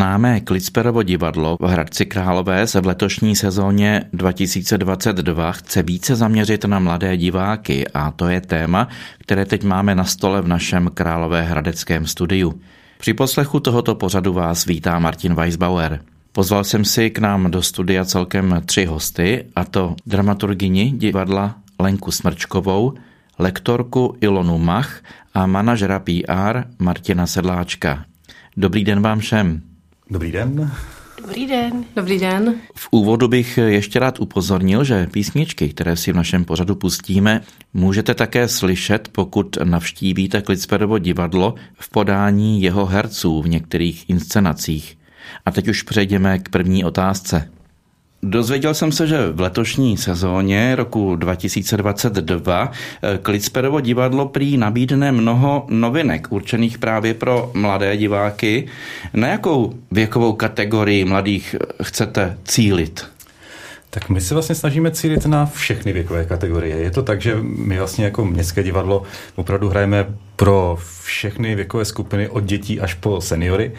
Známé Klicperovo divadlo v Hradci Králové se v letošní sezóně 2022 chce více zaměřit na mladé diváky a to je téma, které teď máme na stole v našem Králové hradeckém studiu. Při poslechu tohoto pořadu vás vítá Martin Weisbauer. Pozval jsem si k nám do studia celkem tři hosty, a to dramaturgini divadla Lenku Smrčkovou, lektorku Ilonu Mach a manažera PR Martina Sedláčka. Dobrý den vám všem. Dobrý den. Dobrý den. Dobrý den. V úvodu bych ještě rád upozornil, že písničky, které si v našem pořadu pustíme, můžete také slyšet, pokud navštívíte Klicperovo divadlo v podání jeho herců v některých inscenacích. A teď už přejdeme k první otázce. Dozvěděl jsem se, že v letošní sezóně roku 2022 eh, Klicperovo divadlo prý nabídne mnoho novinek určených právě pro mladé diváky. Na jakou věkovou kategorii mladých eh, chcete cílit? Tak my se vlastně snažíme cílit na všechny věkové kategorie. Je to tak, že my vlastně jako městské divadlo opravdu hrajeme pro všechny věkové skupiny od dětí až po seniory.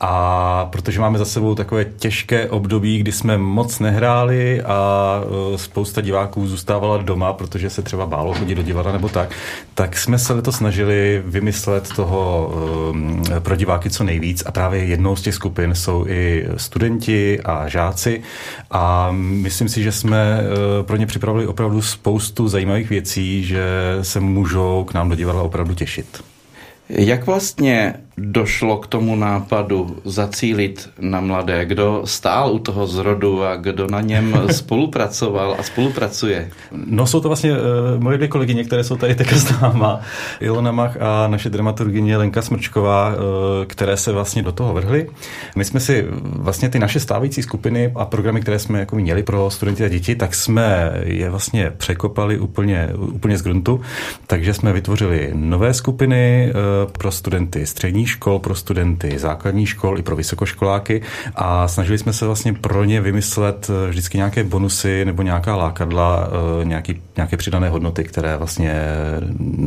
A protože máme za sebou takové těžké období, kdy jsme moc nehráli a e, spousta diváků zůstávala doma, protože se třeba bálo chodit do divadla nebo tak, tak jsme se letos snažili vymyslet toho e, pro diváky co nejvíc a právě jednou z těch skupin jsou i studenti a žáci a myslím si, že jsme e, pro ně připravili opravdu spoustu zajímavých věcí, že se můžou k nám do divadla opravdu těšit. Jak vlastně došlo k tomu nápadu zacílit na mladé? Kdo stál u toho zrodu a kdo na něm spolupracoval a spolupracuje? No jsou to vlastně uh, moje dvě kolegyně, které jsou tady také známa. Ilona Mach a naše dramaturgyně Lenka Smrčková, uh, které se vlastně do toho vrhly. My jsme si vlastně ty naše stávající skupiny a programy, které jsme jako měli pro studenty a děti, tak jsme je vlastně překopali úplně, úplně z gruntu. Takže jsme vytvořili nové skupiny uh, pro studenty střední škol pro studenty, základní škol i pro vysokoškoláky. A snažili jsme se vlastně pro ně vymyslet eh, vždycky nějaké bonusy nebo nějaká lákadla, eh, nějaký, nějaké přidané hodnoty, které vlastně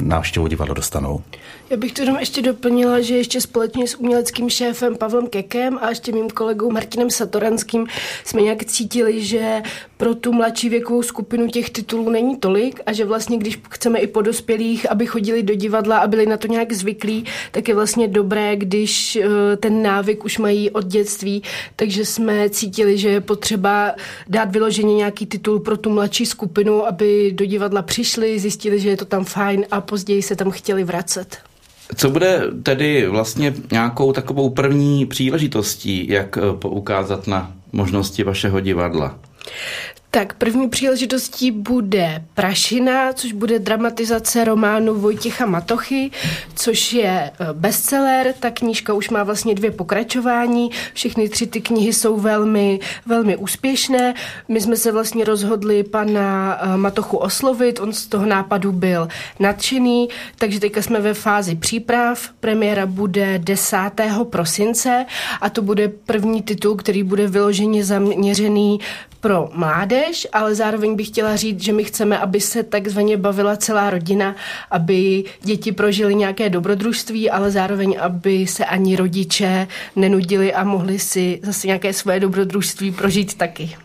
návštěvu divadla dostanou. Já bych to jenom ještě doplnila, že ještě společně s uměleckým šéfem Pavlem Kekem a ještě mým kolegou Martinem Satoranským jsme nějak cítili, že pro tu mladší věkovou skupinu těch titulů není tolik a že vlastně, když chceme i po dospělých, aby chodili do divadla a byli na to nějak zvyklí, tak je vlastně dobré, když eh, ten návyk už mají od dětství, takže jsme cítili, že je potřeba dát vyloženě nějaký titul pro tu mladší skupinu, aby do divadla přišli, zjistili, že je to tam fajn a později se tam chtěli vracet. Co bude tedy vlastně nějakou takovou první příležitostí, jak eh, poukázat na možnosti vašeho divadla? Tak první příležitostí bude Prašina, což bude dramatizace románu Vojtěcha Matochy, což je e, bestseller. Ta knížka už má vlastně dvě pokračování. Všechny tři ty knihy jsou velmi, velmi úspěšné. My jsme se vlastně rozhodli pana e, Matochu oslovit, on z toho nápadu byl nadšený, takže teďka jsme ve fázi příprav. Premiéra bude 10. prosince a to bude první titul, který bude vyloženě zaměřený pro mládež, ale zároveň bych chtěla říct, že my chceme, aby se takzvaně bavila celá rodina, aby děti prožily nějaké dobrodružství, ale zároveň, aby se ani rodiče nenudili a mohli si zase nějaké své dobrodružství prožít taky.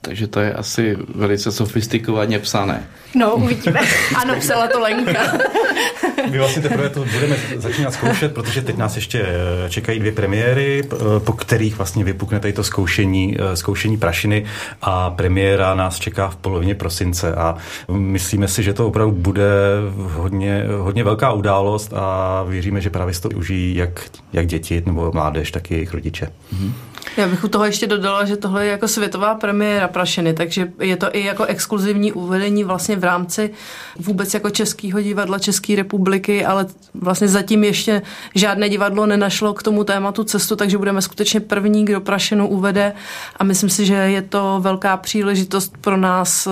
Takže to je asi velice sofistikovaně psané. No, uvidíme. ano, psala to Lenka. My vlastně teprve to budeme začínat zkoušet, protože teď nás ještě eh, čekají dvě premiéry, eh, po kterých vlastně vypukne tady to zkoušení, eh, zkoušení prašiny a premiéra nás čeká v polovině prosince a myslíme si, že to opravdu bude hodně, hodně velká událost a věříme, že právě to užijí jak, jak děti nebo mládež, tak i jejich rodiče. Mm-hmm. Já bych u toho ještě dodala, že tohle je jako světová premiéra Prašiny, takže je to i jako exkluzivní uvedení vlastně v rámci vůbec jako Českého divadla České republiky, ale vlastně zatím ještě žádné divadlo nenašlo k tomu tématu cestu, takže budeme skutečně první, kdo Prašinu uvede. A myslím si, že je to velká příležitost pro nás eh,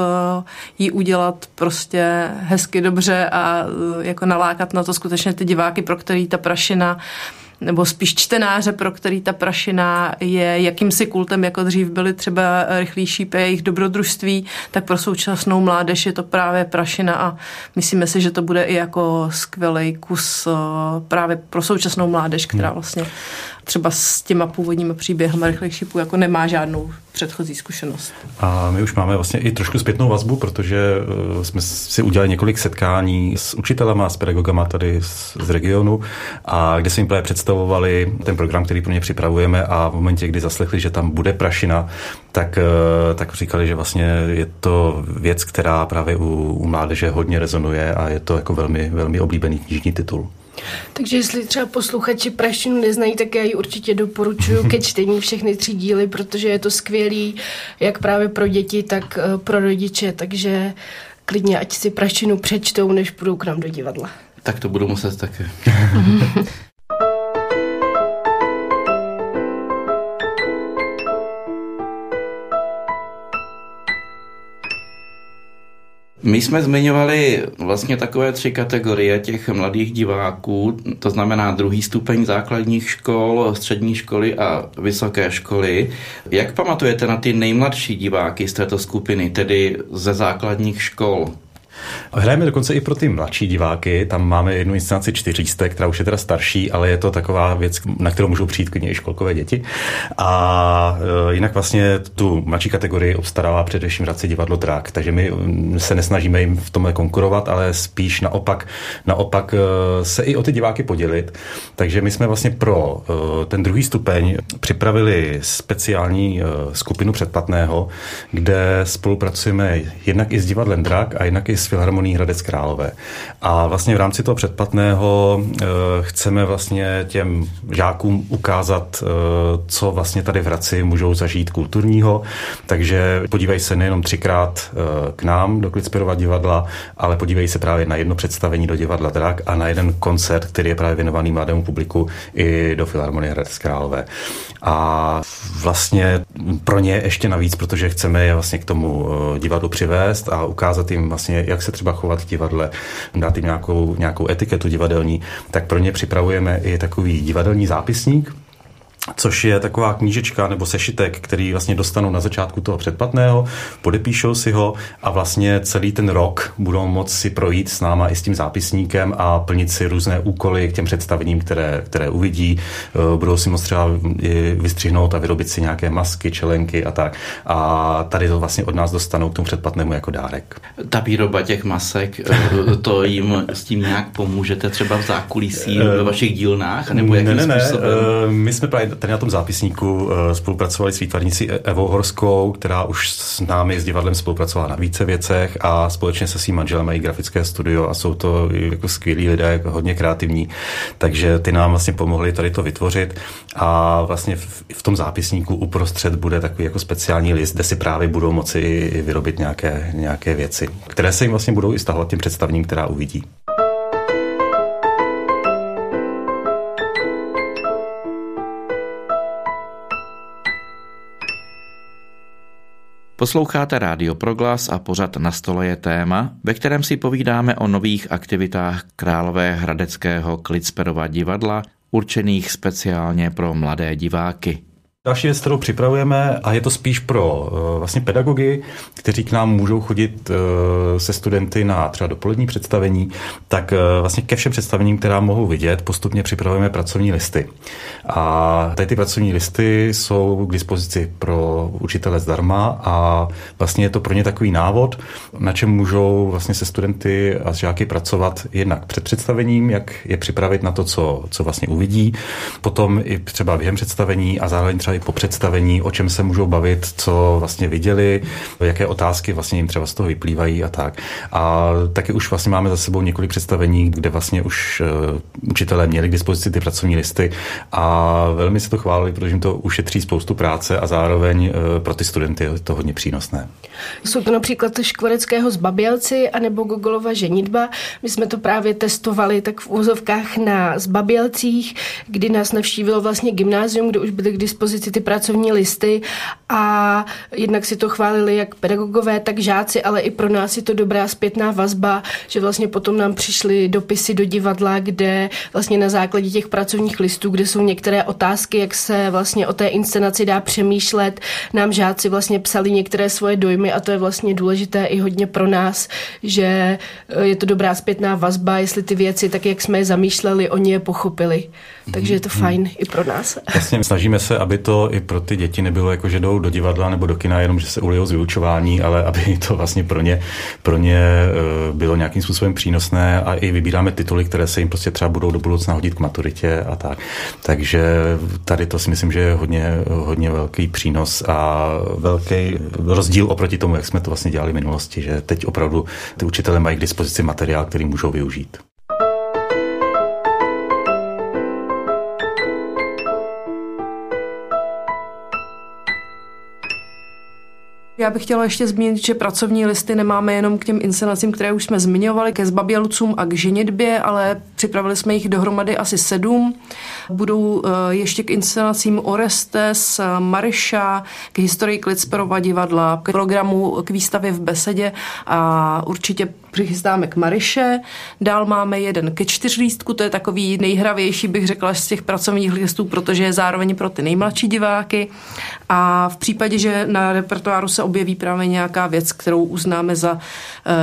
ji udělat prostě hezky dobře a eh, jako nalákat na to skutečně ty diváky, pro který ta Prašina nebo spíš čtenáře, pro který ta prašina je jakýmsi kultem, jako dřív byly třeba rychlý šípe jejich dobrodružství, tak pro současnou mládež je to právě prašina a myslíme si, že to bude i jako skvělý kus eh, právě pro současnou mládež, která hmm. vlastně třeba s těma původníma příběhama rychlejší půl jako nemá žádnou předchozí zkušenost. A my už máme vlastně i trošku zpětnou vazbu, protože eh, jsme si udělali několik setkání s učitelama, s pedagogama tady z, z regionu, a kde jsme jim právě představovali ten program, který pro ně připravujeme a v momentě, kdy zaslechli, že tam bude prašina, tak, eh, tak říkali, že vlastně je to věc, která právě u, u mládeže hodně rezonuje a je to jako velmi, velmi oblíbený knižní titul. Takže jestli třeba posluchači Praštinu neznají, tak já ji určitě doporučuji ke čtení všechny tři díly, protože je to skvělý, jak právě pro děti, tak eh, pro rodiče, takže klidně ať si Praštinu přečtou, než půjdou k nám do divadla. Tak to budu muset taky. My jsme zmiňovali vlastně takové tři kategorie těch mladých diváků, to znamená druhý stupeň základních škol, střední školy a vysoké školy. Jak pamatujete na ty nejmladší diváky z této skupiny, tedy ze základních škol? Hrajeme dokonce i pro ty mladší diváky, tam máme jednu inscenaci čtyřístek, která už je teda starší, ale je to taková věc, na kterou můžou přijít klidně i školkové děti. A e, jinak vlastně tu mladší kategorii obstarává především Radci divadlo Drak, takže my mm, se nesnažíme jim v tomhle konkurovat, ale spíš naopak, naopak e, se i o ty diváky podělit. Takže my jsme vlastně pro e, ten druhý stupeň připravili speciální skupinu předplatného, kde spolupracujeme jednak i s divadlem Drak a jednak i s Filharmonií Hradec Králové. A vlastně v rámci toho předplatného e, chceme vlastně těm žákům ukázat, e, co vlastně tady v Hradci můžou zažít kulturního, takže podívají se nejenom třikrát e, k nám do Klicperova divadla, ale podívají se právě na jedno představení do divadla Drak a na jeden koncert, který je právě věnovaný mladému publiku i do Filharmonie Hradec Králové. A vlastně pro ně ještě navíc, protože chceme je vlastně k tomu divadlu přivést a ukázat jim vlastně, jak se třeba chovat v divadle, dát jim nějakou, nějakou etiketu divadelní, tak pro ně připravujeme i takový divadelní zápisník, což je taková knížečka nebo sešitek, který vlastně dostanou na začátku toho předplatného, podepíšou si ho a vlastně celý ten rok budou moci si projít s náma i s tím zápisníkem a plnit si různé úkoly k těm představením, které, které uvidí. Eh, budou si moct třeba vystřihnout a vyrobit si nějaké masky, čelenky a tak. A tady to vlastně od nás dostanou k tomu předplatnému jako dárek. Ta výroba těch masek, eh, to jim s tím nějak pomůžete třeba v zákulisí ve vašich dílnách? Nebo jakým ne, ne, ne. Způsobem? My jsme právě tady na tom zápisníku eh, spolupracovali s výtvarnicí Evou Horskou, která už s námi s divadlem spolupracovala na více věcech a společně se svým manželem mají grafické studio a jsou to jako skvělí lidé, jako hodně kreativní. Takže ty nám vlastně pomohli tady to vytvořit a vlastně v, v tom zápisníku uprostřed bude takový jako speciální list, kde si právě budou moci vyrobit nějaké, nějaké věci, které se jim vlastně budou i stahovat tím představním, která uvidí. Posloucháte Rádio Proglas a pořad na stole je téma, ve kterém si povídáme o nových aktivitách Králové hradeckého Klicperova divadla, určených speciálně pro mladé diváky. Další věc, kterou připravujeme, a je to spíš pro uh, vlastně pedagogy, kteří k nám můžou chodit uh, se studenty na třeba dopolední představení, tak uh, vlastně ke všem představením, která mohou vidět, postupně připravujeme pracovní listy. A tady ty pracovní listy jsou k dispozici pro učitele zdarma a vlastně je to pro ně takový návod, na čem můžou vlastně se studenty a žáky pracovat jednak před představením, jak je připravit na to, co, co vlastně uvidí, potom i třeba během představení a zároveň třeba i po představení, o čem se můžou bavit, co vlastně viděli, jaké otázky vlastně jim třeba z toho vyplývají a tak. A taky už vlastně máme za sebou několik představení, kde vlastně už uh, učitelé měli k dispozici ty pracovní listy a velmi se to chválili, protože jim to ušetří spoustu práce a zároveň uh, pro ty studenty je to hodně přínosné. Jsou to například Škvareckého z Babělci anebo Gogolova ženitba. My jsme to právě testovali tak v úzovkách na Zbabělcích, kdy nás navštívilo vlastně gymnázium, kde už byly k dispozici ty pracovní listy a jednak si to chválili jak pedagogové, tak žáci, ale i pro nás je to dobrá zpětná vazba, že vlastně potom nám přišly dopisy do divadla, kde vlastně na základě těch pracovních listů, kde jsou některé otázky, jak se vlastně o té inscenaci dá přemýšlet, nám žáci vlastně psali některé svoje dojmy a to je vlastně důležité i hodně pro nás, že je to dobrá zpětná vazba, jestli ty věci, tak jak jsme je zamýšleli, oni je pochopili. Takže je to mhm. fajn i pro nás. Vlastně snažíme se, aby to i pro ty děti nebylo jako, že jdou do divadla nebo do kina, jenom že se ulijou z vyučování, ale aby to vlastně pro ně, pro ně eh, bylo nějakým způsobem přínosné a i vybíráme tituly, které se jim prostě třeba budou do budoucna hodit k maturitě a tak. Takže tady to si myslím, že je hodně, hodně velký přínos a velký rozdíl oproti tomu, jak jsme to vlastně dělali v minulosti, že teď opravdu ty učitelé mají k dispozici materiál, který můžou využít. Bych chtěla ještě zmínit, že pracovní listy nemáme jenom k těm inscenacím, které už jsme zmiňovali, ke zbabělcům a k ženitbě, ale připravili jsme jich dohromady asi sedm. Budou eh, ještě k inscenacím Orestes, Mariša, k historii Klitsperova divadla, k programu k výstavě v Besedě a určitě přichystáme k Mariše. Dál máme jeden ke čtyřlístku, to je takový nejhravější, bych řekla, z těch pracovních listů, protože je zároveň pro ty nejmladší diváky. A v případě, že na repertoáru se objeví právě nějaká věc, kterou uznáme za uh,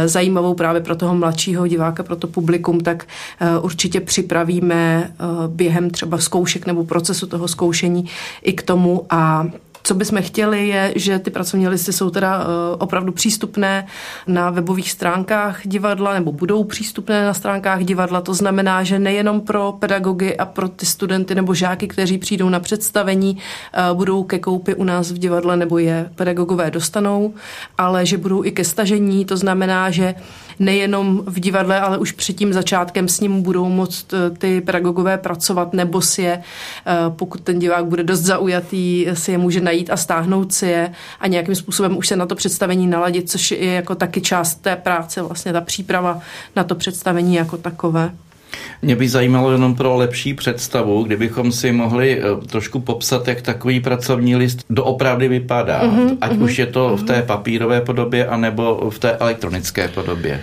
zajímavou právě pro toho mladšího diváka, pro to publikum, tak uh, určitě připravíme uh, během třeba zkoušek nebo procesu toho zkoušení i k tomu a co bychom chtěli je, že ty pracovní listy jsou teda eh, opravdu přístupné na webových stránkách divadla nebo budou přístupné na stránkách divadla. To znamená, že nejenom pro pedagogy a pro ty studenty nebo žáky, kteří přijdou na představení, eh, budou ke koupi u nás v divadle nebo je pedagogové dostanou, ale že budou i ke stažení. To znamená, že nejenom v divadle, ale už před tím začátkem s ním budou moct eh, ty pedagogové pracovat, nebo si je, pokud ten divák bude dost zaujatý, si je může najít a stáhnout si je a nějakým způsobem už se na to představení naladit, což je jako taky část té práce, vlastně ta příprava na to představení jako takové. Mě by zajímalo jenom pro lepší představu, kdybychom si mohli eh, trošku popsat, jak takový pracovní list doopravdy vypadá. Mm-hmm, ať mm-hmm, už je to mm-hmm. v té mhm. papírové podobě, anebo v té elektronické podobě.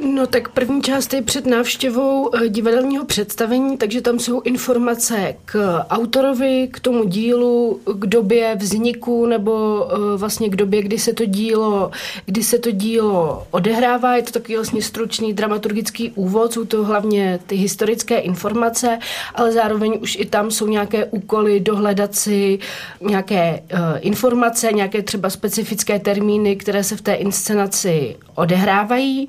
No tak první část je před návštěvou eh, divadelního představení, takže tam jsou informace k autorovi, k tomu dílu, k době vzniku nebo eh, vlastně k době, kdy se to dílo, kdy se to dílo odehrává. Je to takový vlastně stručný dramaturgický úvod, jsou to hlavně ty historické informace, ale zároveň už i tam jsou nějaké úkoly dohledat si nějaké uh, informace, nějaké třeba specifické termíny, které se v té inscenaci odehrávají.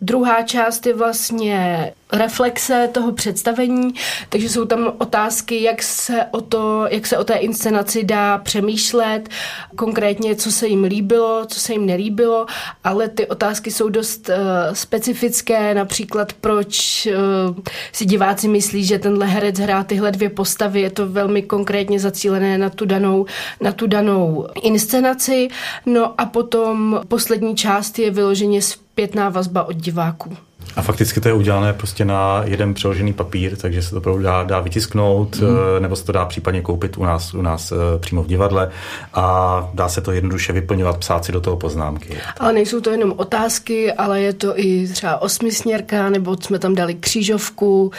Druhá část je vlastně reflexe toho představení, takže jsou tam otázky, jak se o, to, jak se o té inscenaci dá přemýšlet, konkrétně, co se jim líbilo, co se jim nelíbilo, ale ty otázky jsou dost uh, specifické, například proč uh, si diváci myslí, že tenhle herec hrá tyhle dvě postavy, je to velmi konkrétně zacílené na tu danou, na tu danou inscenaci, no a potom poslední část je vyloženě zpětná vazba od diváků. A fakticky to je udělané prostě na jeden přeložený papír, takže se to opravdu dá, dá vytisknout, mm. nebo se to dá případně koupit u nás, u nás eh, přímo v divadle a dá se to jednoduše vyplňovat, psát si do toho poznámky. Ale nejsou to jenom otázky, ale je to i třeba osmisměrka, nebo jsme tam dali křížovku,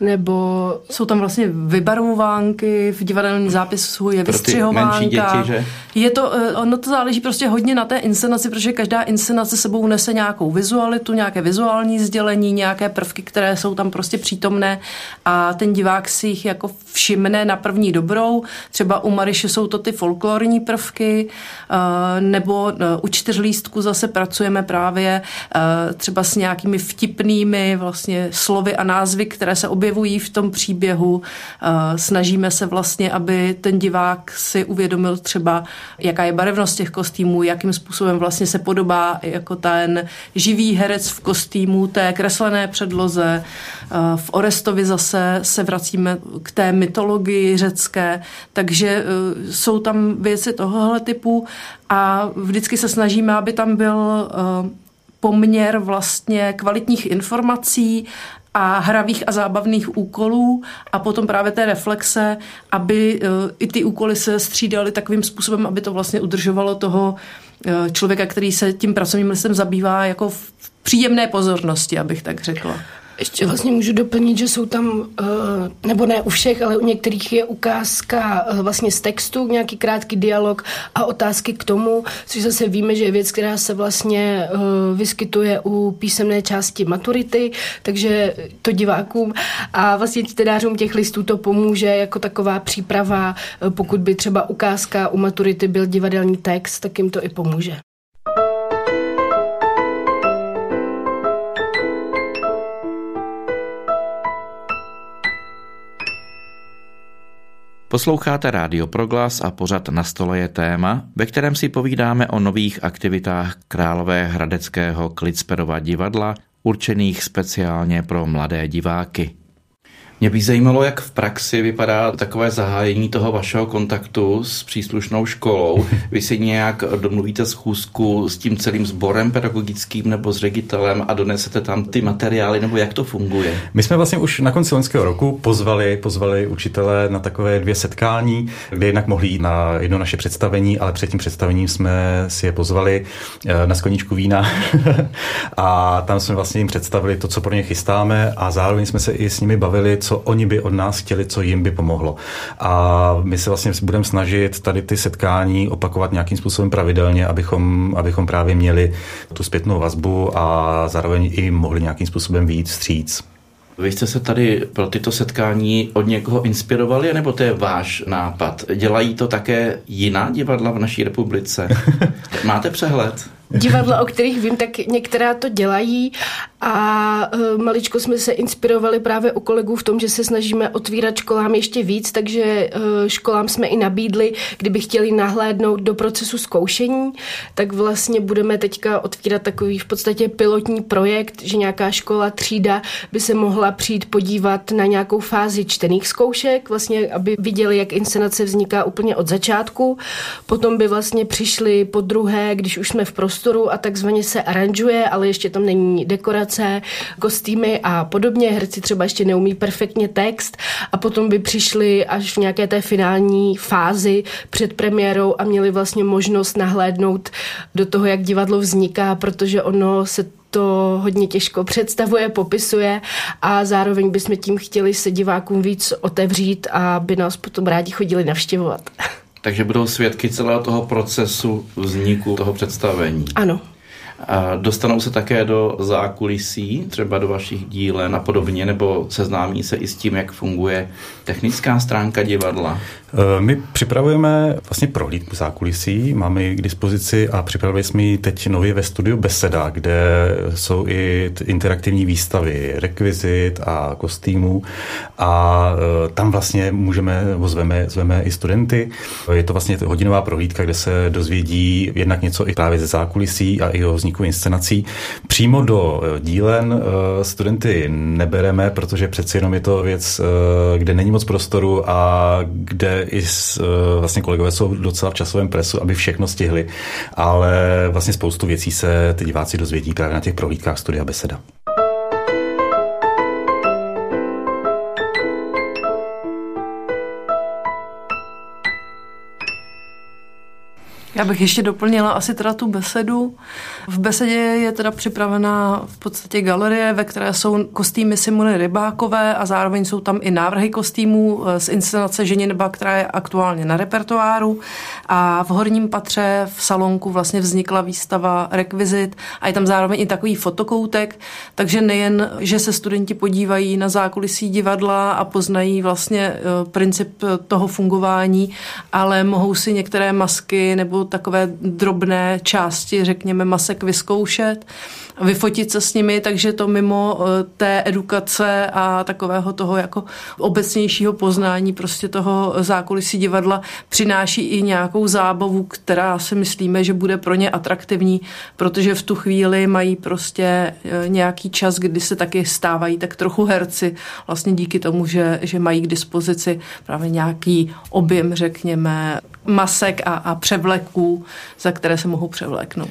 nebo... Jsou tam vlastně vybarvovánky, v divadelním zápisu je vystřihovánka. Děti, že? Je to, eh, ono to záleží prostě hodně na té inscenaci, protože každá inscenace sebou nese nějakou vizualitu, nějaké vizuální sdělení, nějaké prvky, které jsou tam prostě přítomné a ten divák si jich jako všimne na první dobrou. Třeba u Mariše jsou to ty folklorní prvky, eh, nebo eh, u čtyřlístku zase pracujeme právě třeba s nějakými vtipnými vlastně slovy a názvy, které se objevují v tom příběhu. Snažíme se vlastně, aby ten divák si uvědomil třeba jaká je barevnost těch kostýmů, jakým způsobem vlastně se podobá jako ten živý herec v kostýmu té kreslené předloze. Eh, v Orestovi zase se vracíme k té mytologii řecké, takže eh, jsou tam věci tohohle typu a vždycky se snažíme, aby tam byl eh, poměr vlastně kvalitních informací a hravých a zábavných úkolů a potom právě té reflexe, aby i ty úkoly se střídaly takovým způsobem, aby to vlastně udržovalo toho člověka, který se tím pracovním listem zabývá jako v příjemné pozornosti, abych tak řekla. Ještě vlastně můžu doplnit, že jsou tam, eh, nebo ne u všech, ale u některých je ukázka eh, vlastně z textu, nějaký krátký dialog a otázky k tomu, což zase víme, že je věc, která se vlastně eh, vyskytuje u písemné části maturity, takže to divákům a vlastně čtenářům těch listů to pomůže jako taková příprava, pokud by třeba ukázka u maturity byl divadelní text, tak jim to i pomůže. Posloucháte Rádio Proglas a pořad na stole je téma, ve kterém si povídáme o nových aktivitách Králové hradeckého Klicperova divadla, určených speciálně pro mladé diváky. Mě by zajímalo, jak v praxi vypadá takové zahájení toho vašeho kontaktu s příslušnou školou. Vy si nějak domluvíte schůzku s tím celým sborem pedagogickým nebo s ředitelem a donesete tam ty materiály, nebo jak to funguje? My jsme vlastně už na konci loňského roku pozvali, pozvali učitele na takové dvě setkání, kde jednak mohli jít na jedno naše představení, ale před tím představením jsme si je pozvali eh, na skoničku vína a tam jsme vlastně jim představili to, co pro ně chystáme a zároveň jsme se i s nimi bavili, co oni by od nás chtěli, co jim by pomohlo. A my se vlastně budeme snažit tady ty setkání opakovat nějakým způsobem pravidelně, abychom, abychom právě měli tu zpětnou vazbu a zároveň i mohli nějakým způsobem víc vstříc. Vy jste se tady pro tyto setkání od někoho inspirovali, nebo to je váš nápad? Dělají to také jiná divadla v naší republice? Máte přehled? Divadla, o kterých vím, tak některá to dělají a uh, maličko jsme se inspirovali právě u kolegů v tom, že se snažíme otvírat školám ještě víc, takže uh, školám jsme i nabídli, kdyby chtěli nahlédnout do procesu zkoušení, tak vlastně budeme teďka otvírat takový v podstatě pilotní projekt, že nějaká škola, třída by se mohla přijít podívat na nějakou fázi čtených zkoušek, vlastně aby viděli, jak inscenace vzniká úplně od začátku. Potom by vlastně přišli po druhé, když už jsme v prostoru prostoru a takzvaně se aranžuje, ale ještě tam není dekorace, kostýmy a podobně. Herci třeba ještě neumí perfektně text a potom by přišli až v nějaké té finální fázi před premiérou a měli vlastně možnost nahlédnout do toho, jak divadlo vzniká, protože ono se to hodně těžko představuje, popisuje a zároveň bychom tím chtěli se divákům víc otevřít a by nás potom rádi chodili navštěvovat. Takže budou svědky celého toho procesu vzniku toho představení. Ano. Dostanou se také do zákulisí, třeba do vašich dílen a podobně, nebo seznámí se i s tím, jak funguje technická stránka divadla? Eh, my připravujeme vlastně prohlídku zákulisí, máme ji k dispozici a připravili jsme ji teď nově ve studiu Beseda, kde jsou i interaktivní výstavy rekvizit a kostýmů a eh, tam vlastně můžeme, zveme, zveme i studenty. Je to vlastně hodinová prohlídka, kde se dozvědí jednak něco i právě ze zákulisí a i o vzniku inscenací. Přímo do eh, dílen studenty nebereme, protože přeci jenom je to věc, kde není moc prostoru a kde i s, eh, vlastně kolegové jsou docela v časovém presu, aby všechno stihli, ale vlastně spoustu věcí se ty diváci dozvědí právě na těch prohlídkách studia Beseda. Já bych ještě doplnila asi teda tu besedu. V besedě je teda připravená v podstatě galerie, ve které jsou kostýmy Simony Rybákové a zároveň jsou tam i návrhy kostýmů eh, z inscenace Ženinba, která je aktuálně na repertoáru. A v horním patře v salonku vlastně vznikla výstava rekvizit a je tam zároveň i takový fotokoutek, takže nejen, že se studenti podívají na zákulisí divadla a poznají vlastně eh, princip toho fungování, ale mohou si některé masky nebo takové drobné části, řekněme, masek vyzkoušet, vyfotit se s nimi, takže to mimo eh, té edukace a takového toho jako obecnějšího poznání prostě toho zákulisí divadla přináší i nějakou zábavu, která si myslíme, že bude pro ně atraktivní, protože v tu chvíli mají prostě eh, nějaký čas, kdy se taky stávají tak trochu herci, vlastně díky tomu, že, že mají k dispozici právě nějaký objem, řekněme, masek a, a převleků, za které se mohou převléknout.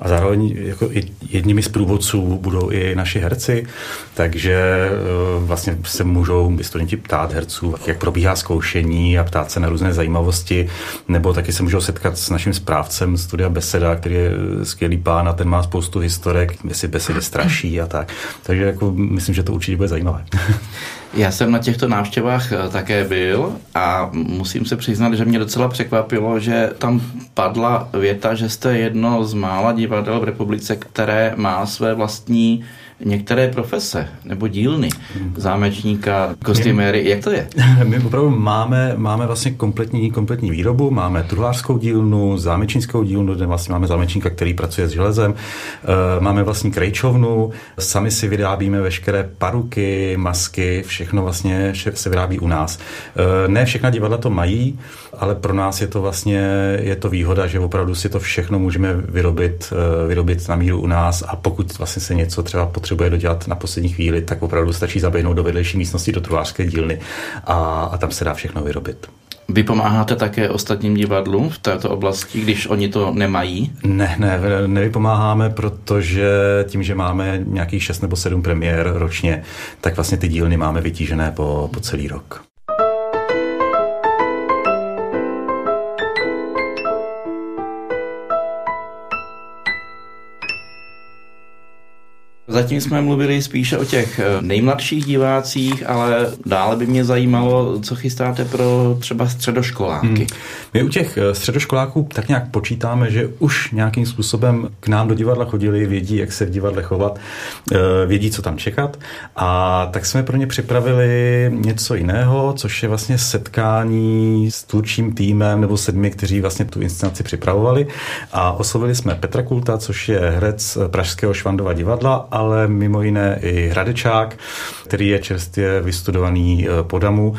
A zároveň jako jedními z průvodců budou i naši herci, takže eh, vlastně se můžou studenti ptát herců, jak probíhá zkoušení a ptát se na různé zajímavosti, nebo taky se můžou setkat s naším správcem studia Beseda, který je skvělý pán a ten má spoustu historek, jestli besedy straší a tak. Takže jako myslím, že to určitě bude zajímavé. Já jsem na těchto návštěvách eh, také byl a musím se přiznat, že mě docela překvapilo, že tam padla věta, že jste jedno z mála divadel v republice, které má své vlastní některé profese nebo dílny, zámečníka, kostýméry, jak to je? My opravdu máme, máme vlastně kompletní, kompletní výrobu, máme truhlářskou dílnu, zámečnickou dílnu, kde vlastně máme zámečníka, který pracuje s železem, eh, máme vlastní krejčovnu, sami si vyrábíme veškeré paruky, masky, všechno vlastně se vyrábí u nás. Eh, ne všechna divadla to mají, ale pro nás je to vlastně je to výhoda, že opravdu si to všechno můžeme vyrobit, eh, vyrobit na míru u nás a pokud vlastně se něco třeba potřebuje dodělat na poslední chvíli, tak opravdu stačí zaběhnout do vedlejší místnosti do truhlářské dílny a, a tam se dá všechno vyrobit. Vy pomáháte také ostatním divadlům v této oblasti, když oni to nemají? Ne, ne, nevypomáháme, protože tím, že máme nějakých 6 nebo 7 premiér ročně, tak vlastně ty dílny máme vytížené po, po celý rok. Zatím jsme mluvili spíše o těch eh, nejmladších divácích, ale dále by mě zajímalo, co chystáte pro třeba středoškoláky. Hmm. My u těch eh, středoškoláků tak nějak počítáme, že už nějakým způsobem k nám do divadla chodili, vědí, jak se v divadle chovat, eh, vědí, co tam čekat. A tak jsme pro ně připravili něco jiného, což je vlastně setkání s tvůrčím týmem nebo sedmi, kteří vlastně tu inscenaci připravovali. A oslovili jsme Petra Kulta, což je herec Pražského Švandova divadla ale mimo jiné i Hradečák, který je čerstvě vystudovaný eh, po DAMu.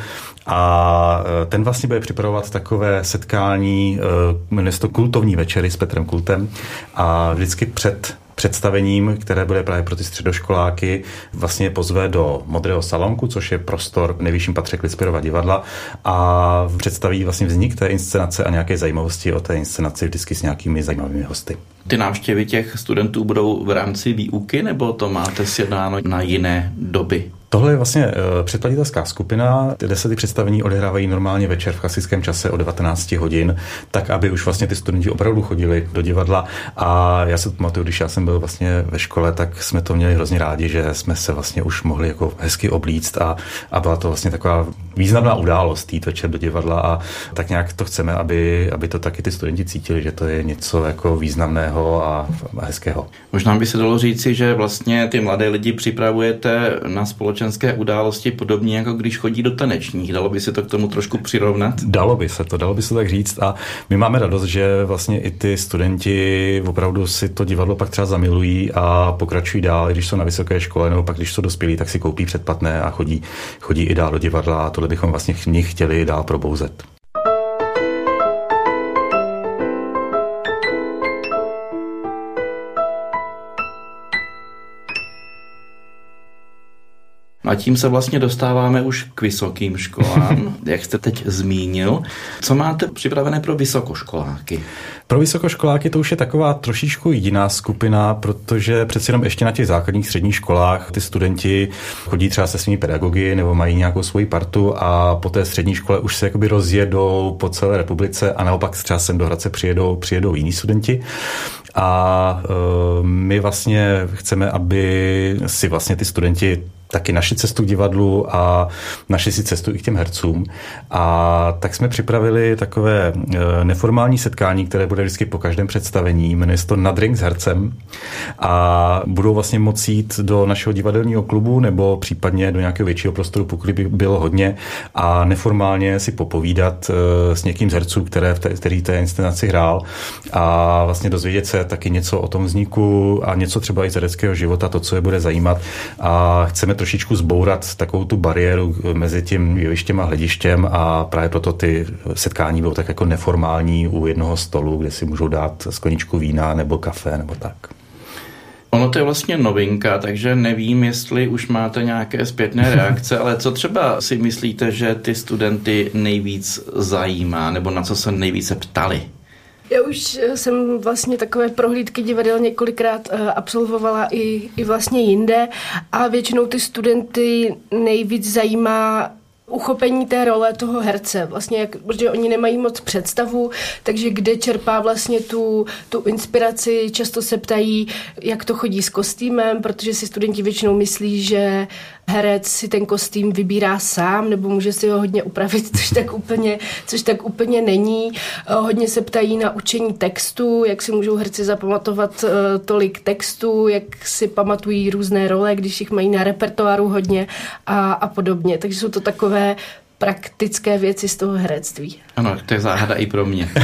A eh, ten vlastně bude připravovat takové setkání, eh, jmenuje to kultovní večery s Petrem Kultem. A vždycky před představením, které bude právě pro ty středoškoláky, vlastně pozve do Modrého salonku, což je prostor v nejvyšším patře Klispirova divadla a představí vlastně vznik té inscenace a nějaké zajímavosti o té inscenaci vždycky s nějakými zajímavými hosty. Ty návštěvy těch studentů budou v rámci výuky nebo to máte sjednáno na jiné doby? Tohle je vlastně uh, předplatitelská skupina, ty desety představení odehrávají normálně večer v klasickém čase o 19 hodin, tak aby už vlastně ty studenti opravdu chodili do divadla a já se pamatuju, když já jsem byl vlastně ve škole, tak jsme to měli hrozně rádi, že jsme se vlastně už mohli jako hezky oblíct a, a byla to vlastně taková významná událost jít večer do divadla a tak nějak to chceme, aby, aby to taky ty studenti cítili, že to je něco jako významného a hezkého. Možná by se dalo říci, že vlastně ty mladé lidi připravujete na společnost společenské události podobně jako když chodí do tanečních. Dalo by se to k tomu trošku přirovnat? Dalo by se to, dalo by se tak říct a my máme radost, že vlastně i ty studenti opravdu si to divadlo pak třeba zamilují a pokračují dál, když jsou na vysoké škole nebo pak když jsou dospělí, tak si koupí předplatné a chodí, chodí i dál do divadla a tohle bychom vlastně v nich chtěli dál probouzet. A tím se vlastně dostáváme už k vysokým školám, jak jste teď zmínil. Co máte připravené pro vysokoškoláky? Pro vysokoškoláky to už je taková trošičku jiná skupina, protože přeci jenom ještě na těch základních středních školách ty studenti chodí třeba se svými pedagogy nebo mají nějakou svoji partu a po té střední škole už se jakoby rozjedou po celé republice a naopak třeba sem do Hradce přijedou, přijedou jiní studenti. A e, my vlastně chceme, aby si vlastně ty studenti taky naši cestu k divadlu a naši si cestu i k těm hercům. A tak jsme připravili takové e, neformální setkání, které bude vždycky po každém představení. Jmenuje se to Na drink s hercem a budou vlastně moci jít do našeho divadelního klubu nebo případně do nějakého většího prostoru, pokud by bylo hodně a neformálně si popovídat e, s někým z herců, které který té inscenaci hrál a vlastně dozvědět se taky něco o tom vzniku a něco třeba i z hereckého života, to, co je bude zajímat a chceme trošičku zbourat takovou tu bariéru mezi tím jevištěm a hledištěm a právě proto ty setkání budou tak jako neformální u jednoho stolu, kde si můžou dát skleničku vína nebo kafe nebo tak. Ono to je vlastně novinka, takže nevím, jestli už máte nějaké zpětné reakce, ale co třeba si myslíte, že ty studenty nejvíc zajímá, nebo na co se nejvíce ptali? Já už eh, jsem vlastně takové prohlídky divadel několikrát eh, absolvovala i, i vlastně jinde a většinou ty studenty nejvíc zajímá uchopení té role toho herce, vlastně jak, protože oni nemají moc představu, takže kde čerpá vlastně tu, tu inspiraci, často se ptají, jak to chodí s kostýmem, protože si studenti většinou myslí, že herec si ten kostým vybírá sám, nebo může si ho hodně upravit, což tak úplně, což tak úplně není. Eh, hodně se ptají na učení textu, jak si můžou herci zapamatovat eh, tolik textů, jak si pamatují různé role, když jich mají na repertoáru hodně a, a podobně. Takže jsou to takové praktické věci z toho herectví. Ano, to je záhada i pro mě.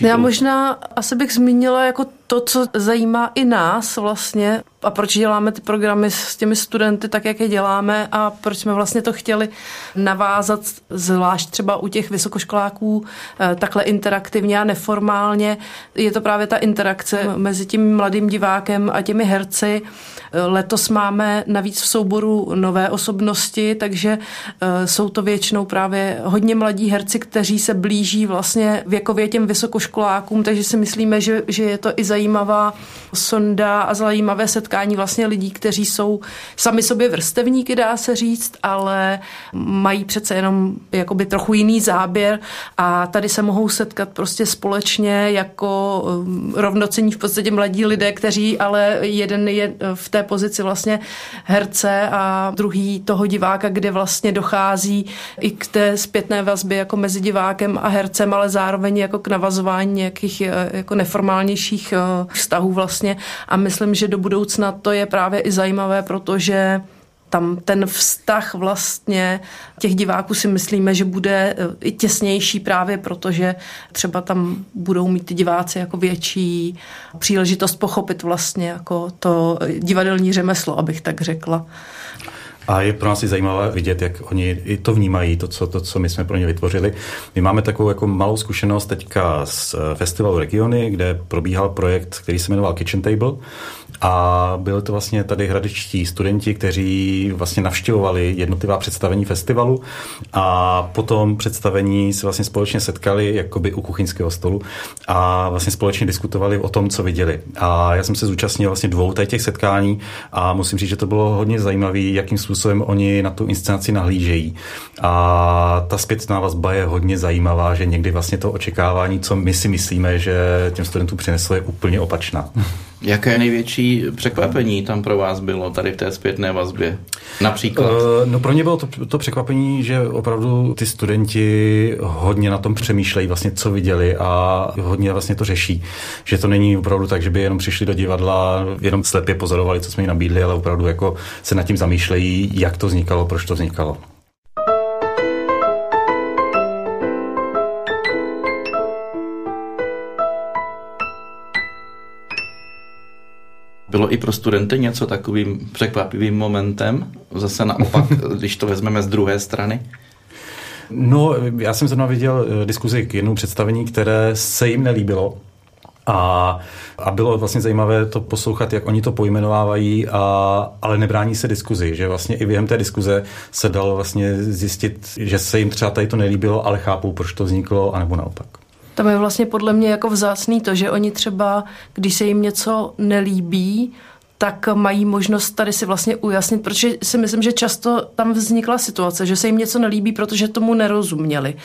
Já možná asi bych zmínila jako to, co zajímá i nás vlastně a proč děláme ty programy s těmi studenty tak, jak je děláme a proč jsme vlastně to chtěli navázat, zvlášť třeba u těch vysokoškoláků eh, takhle interaktivně a neformálně. Je to právě ta interakce mezi tím mladým divákem a těmi herci. Eh, letos máme navíc v souboru nové osobnosti, takže eh, jsou to většinou právě hodně mladí herci, kteří se blíží vlastně věkově těm vysokoškolákům, takže si myslíme, že, že je to i zajímavá sonda a zajímavé setkání vlastně lidí, kteří jsou sami sobě vrstevníky, dá se říct, ale mají přece jenom jakoby trochu jiný záběr a tady se mohou setkat prostě společně jako um, rovnocení v podstatě mladí lidé, kteří ale jeden je v té pozici vlastně herce a druhý toho diváka, kde vlastně dochází i k té zpětné vazbě jako mezi divákem a hercem, ale zároveň jako k navazování nějakých eh, jako neformálnějších eh, vztahů vlastně a myslím, že do budoucna to je právě i zajímavé, protože tam ten vztah vlastně těch diváků si myslíme, že bude eh, i těsnější právě protože třeba tam budou mít ty diváci jako větší příležitost pochopit vlastně jako to divadelní řemeslo, abych tak řekla. A je pro nás i zajímavé vidět, jak oni i to vnímají, to co, to, co my jsme pro ně vytvořili. My máme takovou jako malou zkušenost teďka z eh, festivalu Regiony, kde probíhal projekt, který se jmenoval Kitchen Table a byli to vlastně tady hradečtí studenti, kteří vlastně navštěvovali jednotlivá představení festivalu a potom představení se vlastně společně setkali jakoby u kuchyňského stolu a vlastně společně diskutovali o tom, co viděli. A já jsem se zúčastnil vlastně dvou těch setkání a musím říct, že to bylo hodně zajímavé, jakým způsobem oni na tu inscenaci nahlížejí. A ta zpětná vazba je hodně zajímavá, že někdy vlastně to očekávání, co my si myslíme, že těm studentům přineslo, je úplně opačná. Jaké největší překvapení tam pro vás bylo tady v té zpětné vazbě? Například? Uh, no pro mě bylo to, to překvapení, že opravdu ty studenti hodně na tom přemýšlejí vlastně, co viděli a hodně vlastně to řeší. Že to není opravdu tak, že by jenom přišli do divadla, jenom slepě pozorovali, co jsme jim nabídli, ale opravdu jako se nad tím zamýšlejí, jak to vznikalo, proč to vznikalo. Bylo i pro studenty něco takovým překvapivým momentem? Zase naopak, když to vezmeme z druhé strany? No, já jsem zrovna viděl eh, diskuzi k jednou představení, které se jim nelíbilo. A, a bylo vlastně zajímavé to poslouchat, jak oni to pojmenovávají, a, ale nebrání se diskuzi, že vlastně i během té diskuze se dalo vlastně zjistit, že se jim třeba tady to nelíbilo, ale chápou, proč to vzniklo, anebo naopak. Tam je vlastně podle mě jako vzácný to, že oni třeba, když se jim něco nelíbí, tak mají možnost tady si vlastně ujasnit, protože si myslím, že často tam vznikla situace, že se jim něco nelíbí, protože tomu nerozuměli.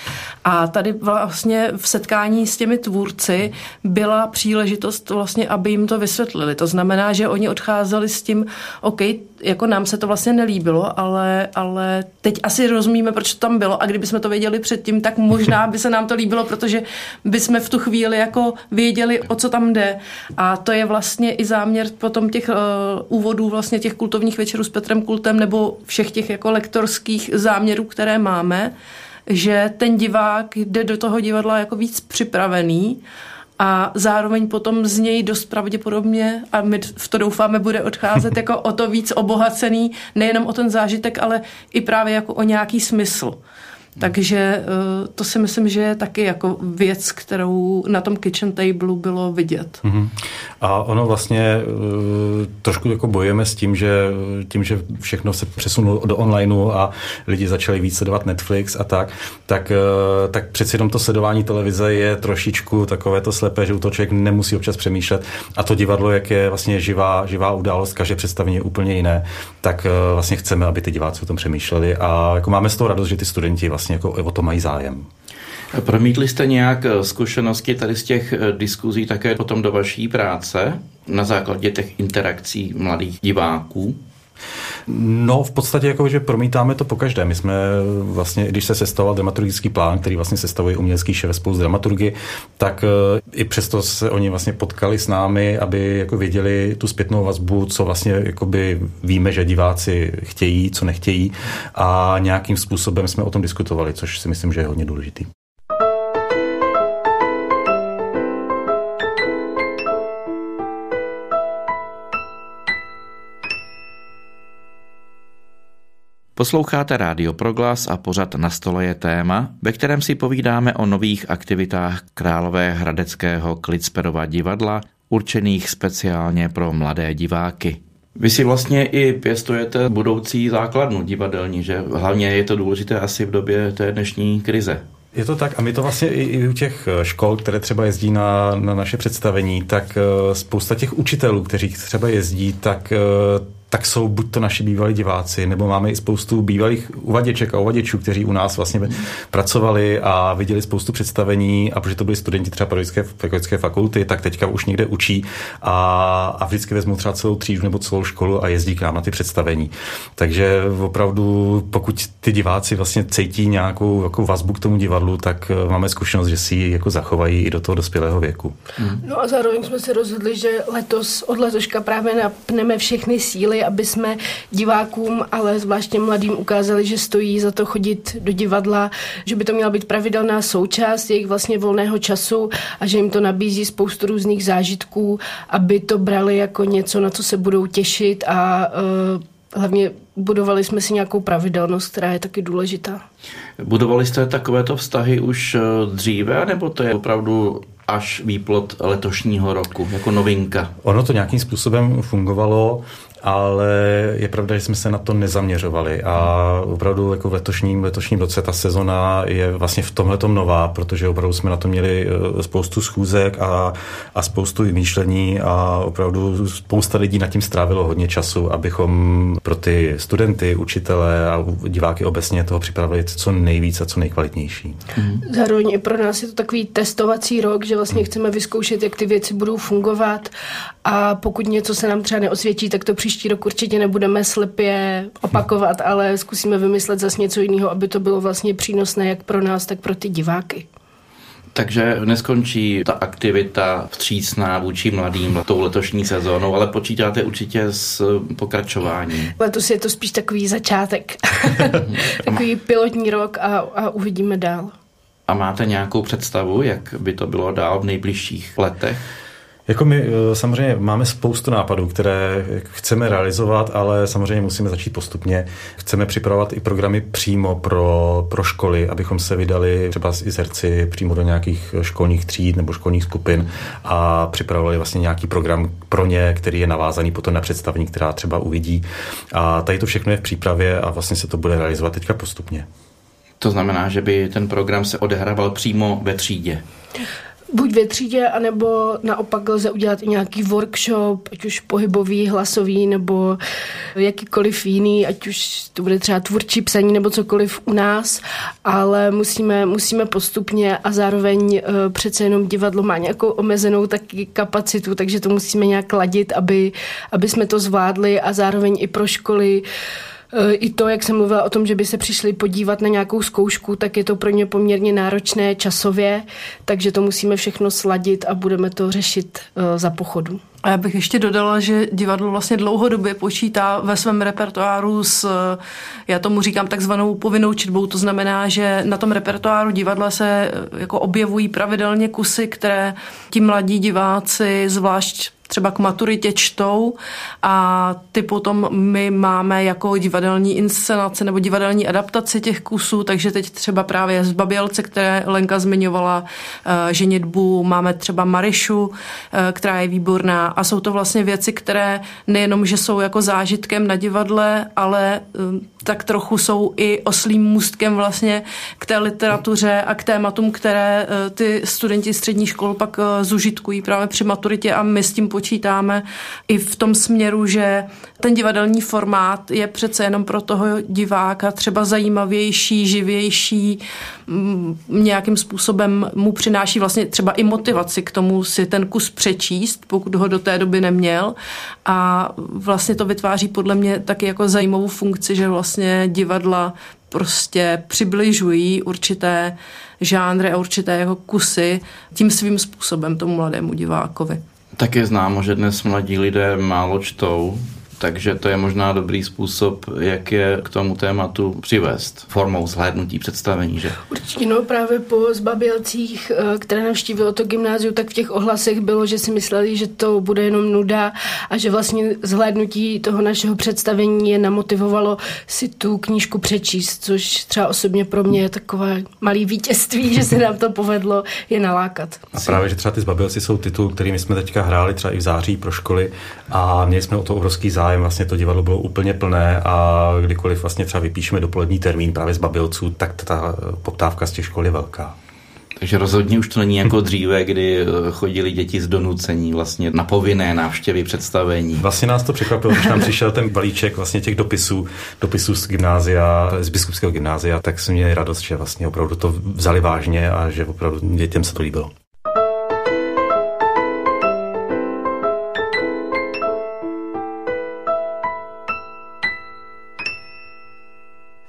A tady vlastně v setkání s těmi tvůrci byla příležitost vlastně, aby jim to vysvětlili. To znamená, že oni odcházeli s tím, OK, jako nám se to vlastně nelíbilo, ale, ale teď asi rozumíme, proč to tam bylo a kdyby jsme to věděli předtím, tak možná by se nám to líbilo, protože by jsme v tu chvíli jako věděli, o co tam jde. A to je vlastně i záměr potom těch uh, úvodů vlastně těch kultovních večerů s Petrem Kultem nebo všech těch jako lektorských záměrů, které máme, že ten divák jde do toho divadla jako víc připravený a zároveň potom z něj dost pravděpodobně, a my v to doufáme, bude odcházet jako o to víc obohacený, nejenom o ten zážitek, ale i právě jako o nějaký smysl. Takže eh, to si myslím, že je taky jako věc, kterou na tom kitchen table bylo vidět. Mm-hmm. A ono vlastně eh, trošku jako bojujeme s tím, že tím, že všechno se přesunulo do onlineu a lidi začali víc sledovat Netflix a tak, tak, eh, tak přeci jenom to sledování televize je trošičku takové to slepé, že u toho člověk nemusí občas přemýšlet a to divadlo, jak je vlastně živá, živá událost, každé představení je úplně jiné, tak vlastně chceme, aby ty diváci o tom přemýšleli a jako máme z toho radost, že ty studenti vlastně vlastně jako o to mají zájem. Promítli jste nějak eh, zkušenosti tady z těch eh, diskuzí také potom do vaší práce na základě těch interakcí mladých diváků? No, v podstatě jako, že promítáme to po každé. My jsme vlastně, když se sestavoval dramaturgický plán, který vlastně sestavuje umělecký šéf spolu s dramaturgy, tak eh, i přesto se oni vlastně potkali s námi, aby jako věděli tu zpětnou vazbu, co vlastně jakoby víme, že diváci chtějí, co nechtějí a nějakým způsobem jsme o tom diskutovali, což si myslím, že je hodně důležitý. Posloucháte Rádio Proglas a pořad na stole je téma, ve kterém si povídáme o nových aktivitách Králové hradeckého Klitsperova divadla, určených speciálně pro mladé diváky. Vy si vlastně i pěstujete budoucí základnu divadelní, že hlavně je to důležité asi v době té dnešní krize. Je to tak a my to vlastně i, i u těch škol, které třeba jezdí na, na naše představení, tak eh, spousta těch učitelů, kteří třeba jezdí, tak eh, tak jsou buď to naši bývalí diváci, nebo máme i spoustu bývalých uvaděček a uvaděčů, kteří u nás vlastně pracovali a viděli spoustu představení a protože to byli studenti třeba pedagogické, pedagogické fakulty, tak teďka už někde učí a, a vždycky vezmou třeba celou třídu nebo celou školu a jezdí k nám na ty představení. Takže opravdu, pokud ty diváci vlastně cítí nějakou jako vazbu k tomu divadlu, tak eh, máme zkušenost, že si ji jako zachovají i do toho dospělého věku. No a zároveň jsme se rozhodli, že letos od letoška právě napneme všechny síly aby jsme divákům, ale zvláště mladým ukázali, že stojí za to chodit do divadla, že by to měla být pravidelná součást jejich vlastně volného času a že jim to nabízí spoustu různých zážitků, aby to brali jako něco, na co se budou těšit a uh, hlavně budovali jsme si nějakou pravidelnost, která je taky důležitá. Budovali jste takovéto vztahy už eh, dříve, nebo to je opravdu až výplot letošního roku, jako novinka? Ono to nějakým způsobem fungovalo ale je pravda, že jsme se na to nezaměřovali. A opravdu jako v letošním, letošním roce ta sezona je vlastně v tomhle nová, protože opravdu jsme na to měli eh, spoustu schůzek a, a spoustu vymýšlení a opravdu spousta lidí nad tím strávilo hodně času, abychom pro ty studenty, učitele a diváky obecně toho připravili co nejvíc a co nejkvalitnější. Zároveň i pro nás je to takový testovací rok, že vlastně chceme vyzkoušet, jak ty věci budou fungovat. A pokud něco se nám třeba neosvědčí, tak to příští rok určitě nebudeme slepě opakovat, ale zkusíme vymyslet zase něco jiného, aby to bylo vlastně přínosné jak pro nás, tak pro ty diváky. Takže neskončí ta aktivita vstřícná vůči mladým tou letošní sezónou, ale počítáte určitě s pokračováním. Letos je to spíš takový začátek, takový pilotní rok a, a uvidíme dál. A máte nějakou představu, jak by to bylo dál v nejbližších letech? Jako my eh, samozřejmě máme spoustu nápadů, které chceme realizovat, ale samozřejmě musíme začít postupně. Chceme připravovat i programy přímo pro, pro školy, abychom se vydali třeba i z herci přímo do nějakých školních tříd nebo školních skupin a připravovali vlastně nějaký program pro ně, který je navázaný potom na představení, která třeba uvidí. A tady to všechno je v přípravě a vlastně se to bude realizovat teďka postupně. To znamená, že by ten program se odehrával přímo ve třídě buď ve třídě, anebo naopak lze udělat i nějaký workshop, ať už pohybový, hlasový, nebo jakýkoliv jiný, ať už to bude třeba tvůrčí psaní nebo cokoliv u nás, ale musíme, musíme postupně a zároveň uh, přece jenom divadlo má nějakou omezenou taky kapacitu, takže to musíme nějak ladit, aby, aby jsme to zvládli a zároveň i pro školy uh, Eh, I to, jak jsem mluvila o tom, že by se přišli podívat na nějakou zkoušku, tak je to pro ně poměrně náročné časově, takže to musíme všechno sladit a budeme to řešit eh, za pochodu. A já bych ještě dodala, že divadlo vlastně dlouhodobě počítá ve svém repertoáru s, já tomu říkám takzvanou povinnou četbou, to znamená, že na tom repertoáru divadla se eh, jako objevují pravidelně kusy, které ti mladí diváci, zvlášť třeba k maturitě čtou a ty potom my máme jako divadelní inscenace nebo divadelní adaptace těch kusů, takže teď třeba právě z Babělce, které Lenka zmiňovala, eh, ženitbu, máme třeba Marišu, eh, která je výborná. A jsou to vlastně věci, které nejenom, že jsou jako zážitkem na divadle, ale eh, tak trochu jsou i oslým můstkem vlastně k té literatuře a k tématům, které ty studenti střední škol pak zužitkují právě při maturitě a my s tím počítáme i v tom směru, že ten divadelní formát je přece jenom pro toho diváka třeba zajímavější, živější, mm, nějakým způsobem mu přináší vlastně třeba i motivaci k tomu si ten kus přečíst, pokud ho do té doby neměl a vlastně to vytváří podle mě taky jako zajímavou funkci, že vlastně divadla prostě přibližují určité žánry a určité jako kusy tím svým způsobem tomu mladému divákovi. Tak je známo, že dnes mladí lidé málo čtou, takže to je možná dobrý způsob, jak je k tomu tématu přivést formou zhlédnutí představení, že? Určitě, no právě po zbabělcích, eh, které navštívilo to gymnázium, tak v těch ohlasech bylo, že si mysleli, že to bude jenom nuda a že vlastně zhlédnutí toho našeho představení je namotivovalo si tu knížku přečíst, což třeba osobně pro mě je takové malý vítězství, že se nám to povedlo je nalákat. A právě, že třeba ty zbabělci jsou titul, kterými jsme teďka hráli třeba i v září pro školy a měli jsme o to obrovský zájem zájem, vlastně to divadlo bylo úplně plné a kdykoliv vlastně třeba vypíšeme dopolední termín právě z Babilců, tak ta poptávka z těch škol je velká. Takže rozhodně už to není jako dříve, kdy eh, chodili děti z donucení vlastně na povinné návštěvy představení. Vlastně nás to překvapilo, když nám přišel ten balíček vlastně těch dopisů, dopisů z gymnázia, z biskupského gymnázia, tak jsme měli radost, že vlastně opravdu to vzali vážně a že opravdu dětem se to líbilo.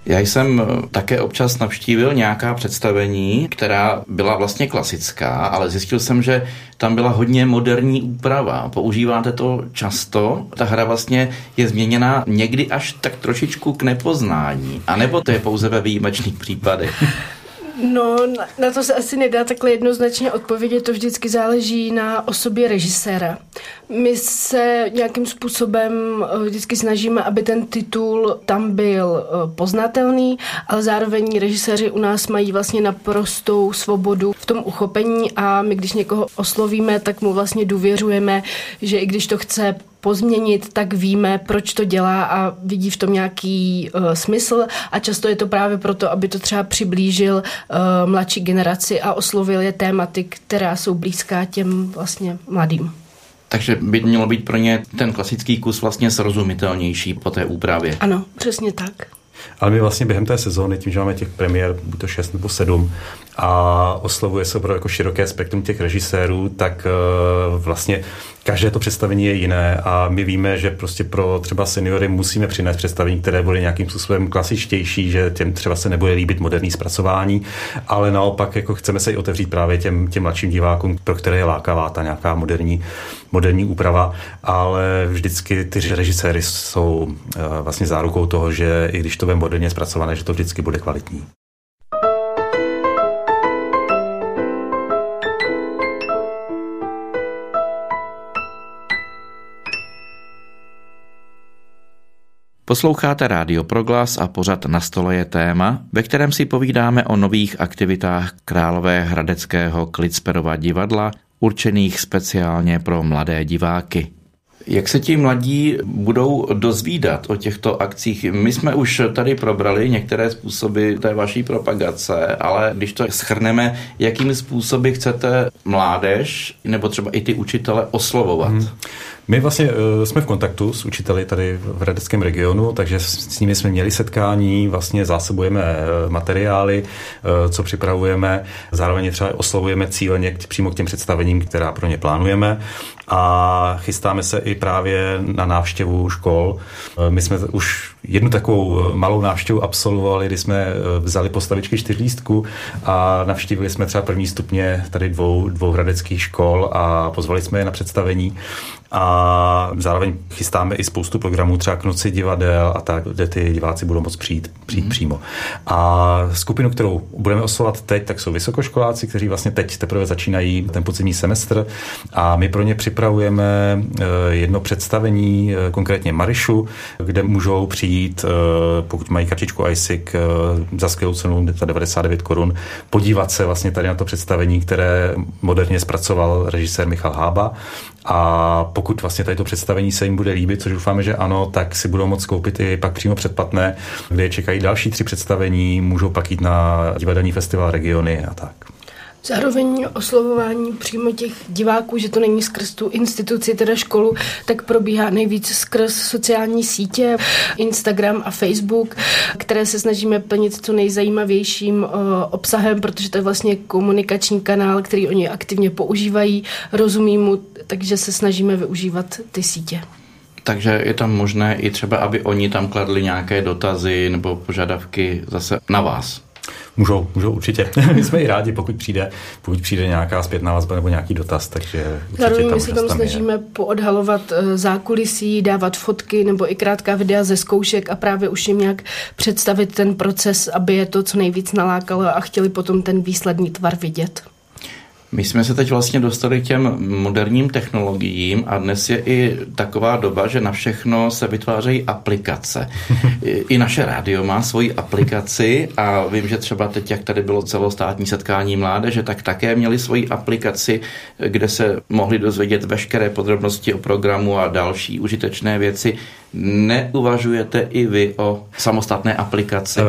Já jsem eh, také občas navštívil nějaká představení, která byla vlastně klasická, ale zjistil jsem, že tam byla hodně moderní úprava. Používáte to často? Ta hra vlastně je změněna někdy až tak trošičku k nepoznání. A nebo to je pouze ve výjimečných případech? No, na, na to se asi nedá takhle jednoznačně odpovědět, to vždycky záleží na osobě režiséra. My se nějakým způsobem eh, vždycky snažíme, aby ten titul tam byl eh, poznatelný, ale zároveň režiséři u nás mají vlastně naprostou svobodu v tom uchopení a my, když někoho oslovíme, tak mu vlastně důvěřujeme, že i když to chce pozměnit, tak víme, proč to dělá a vidí v tom nějaký uh, smysl a často je to právě proto, aby to třeba přiblížil uh, mladší generaci a oslovil je tématy, která jsou blízká těm vlastně mladým. Takže by mělo být pro ně ten klasický kus vlastně srozumitelnější po té úpravě. Ano, přesně tak. Ale my vlastně během té sezóny, tím, že máme těch premiér, buď to 6 nebo 7, a oslovuje se opravdu jako široké spektrum těch režisérů, tak uh, vlastně každé to představení je jiné a my víme, že prostě pro třeba seniory musíme přinést představení, které bude nějakým způsobem klasičtější, že těm třeba se nebude líbit moderní zpracování, ale naopak jako chceme se i otevřít právě těm, těm mladším divákům, pro které je lákavá ta nějaká moderní, moderní úprava, ale vždycky ty režiséry jsou uh, vlastně zárukou toho, že i když to bude moderně zpracované, že to vždycky bude kvalitní. Posloucháte Rádio Proglas a pořad Na stole je téma, ve kterém si povídáme o nových aktivitách Králové hradeckého Klitsperova divadla, určených speciálně pro mladé diváky. Jak se ti mladí budou dozvídat o těchto akcích? My jsme už tady probrali některé způsoby té vaší propagace, ale když to schrneme, jakými způsoby chcete mládež nebo třeba i ty učitele oslovovat? Hmm. My vlastně uh, jsme v kontaktu s učiteli tady v Hradeckém regionu, takže s, s nimi jsme měli setkání, vlastně zásobujeme uh, materiály, uh, co připravujeme, zároveň třeba oslovujeme cíleně k, přímo k těm představením, která pro ně plánujeme. A chystáme se i právě na návštěvu škol. My jsme už jednu takovou malou návštěvu absolvovali, kdy jsme vzali postavičky čtyřlístku a navštívili jsme třeba první stupně tady dvou, dvou hradeckých škol a pozvali jsme je na představení a zároveň chystáme i spoustu programů, třeba k noci divadel a tak, kde ty diváci budou moct přijít, přijít mm. přímo. A skupinu, kterou budeme oslovovat teď, tak jsou vysokoškoláci, kteří vlastně teď teprve začínají ten podzimní semestr a my pro ně připravujeme eh, jedno představení, eh, konkrétně Marišu, kde můžou přijít, eh, pokud mají kartičku ISIC za skvělou cenu 99 korun, podívat se vlastně tady na to představení, které moderně zpracoval režisér Michal Hába a pokud vlastně tady to představení se jim bude líbit, což doufáme, že ano, tak si budou moct koupit i pak přímo předplatné, kde je čekají další tři představení, můžou pak jít na divadelní festival regiony a tak. Zároveň oslovování přímo těch diváků, že to není skrz tu instituci, teda školu, tak probíhá nejvíc skrz sociální sítě, Instagram a Facebook, které se snažíme plnit co nejzajímavějším uh, obsahem, protože to je vlastně komunikační kanál, který oni aktivně používají, rozumí mu, takže se snažíme využívat ty sítě. Takže je tam možné i třeba, aby oni tam kladli nějaké dotazy nebo požadavky zase na vás. Můžou, můžou určitě. My jsme i rádi, pokud přijde, pokud přijde nějaká zpětná vazba nebo nějaký dotaz, takže Zároveň my se tam snažíme je. poodhalovat eh, zákulisí, dávat fotky nebo i krátká videa ze zkoušek a právě už jim nějak představit ten proces, aby je to co nejvíc nalákalo a chtěli potom ten výsledný tvar vidět. My jsme se teď vlastně dostali k těm moderním technologiím a dnes je i taková doba, že na všechno se vytvářejí aplikace. I naše rádio má svoji aplikaci a vím, že třeba teď, jak tady bylo celostátní setkání mládeže, tak také měli svoji aplikaci, kde se mohli dozvědět veškeré podrobnosti o programu a další užitečné věci. Neuvažujete i vy o samostatné aplikaci? Uh,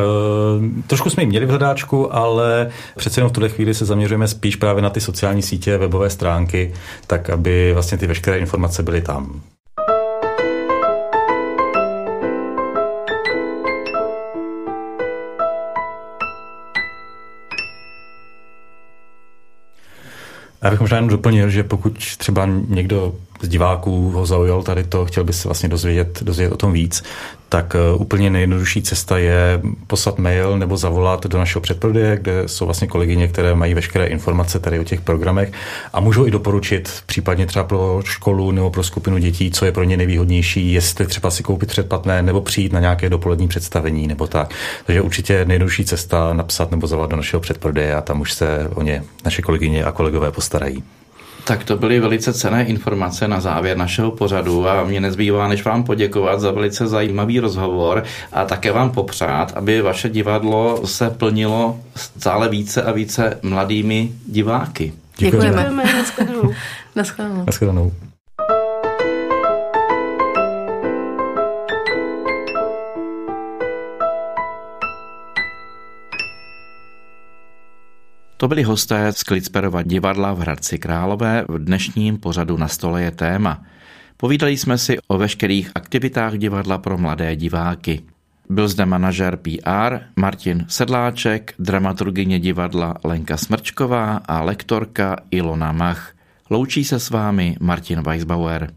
trošku jsme ji měli v hledáčku, ale přece jenom v tuhle chvíli se zaměřujeme spíš právě na ty sociální sítě, webové stránky, tak aby vlastně ty veškeré informace byly tam. Já bych možná jen doplnil, že pokud třeba někdo z diváků ho zaujal tady to, chtěl by se vlastně dozvědět, dozvědět o tom víc, tak eh, úplně nejjednodušší cesta je poslat mail nebo zavolat do našeho předprodeje, kde jsou vlastně kolegyně, které mají veškeré informace tady o těch programech a můžou i doporučit případně třeba pro školu nebo pro skupinu dětí, co je pro ně nejvýhodnější, jestli třeba si koupit předplatné nebo přijít na nějaké dopolední představení nebo tak. Takže určitě nejjednodušší cesta napsat nebo zavolat do našeho předprodeje a tam už se o ně naše kolegyně a kolegové postarají. Tak to byly velice cené informace na závěr našeho pořadu a mě nezbývá, než vám poděkovat za velice zajímavý rozhovor a také vám popřát, aby vaše divadlo se plnilo stále více a více mladými diváky. Děkujeme. Děkujeme. Naschledanou. Naschledanou. Naschledanou. To byli hosté z Klicperova divadla v Hradci Králové. V dnešním pořadu na stole je téma. Povídali jsme si o veškerých aktivitách divadla pro mladé diváky. Byl zde manažer PR Martin Sedláček, dramaturgině divadla Lenka Smrčková a lektorka Ilona Mach. Loučí se s vámi Martin Weisbauer.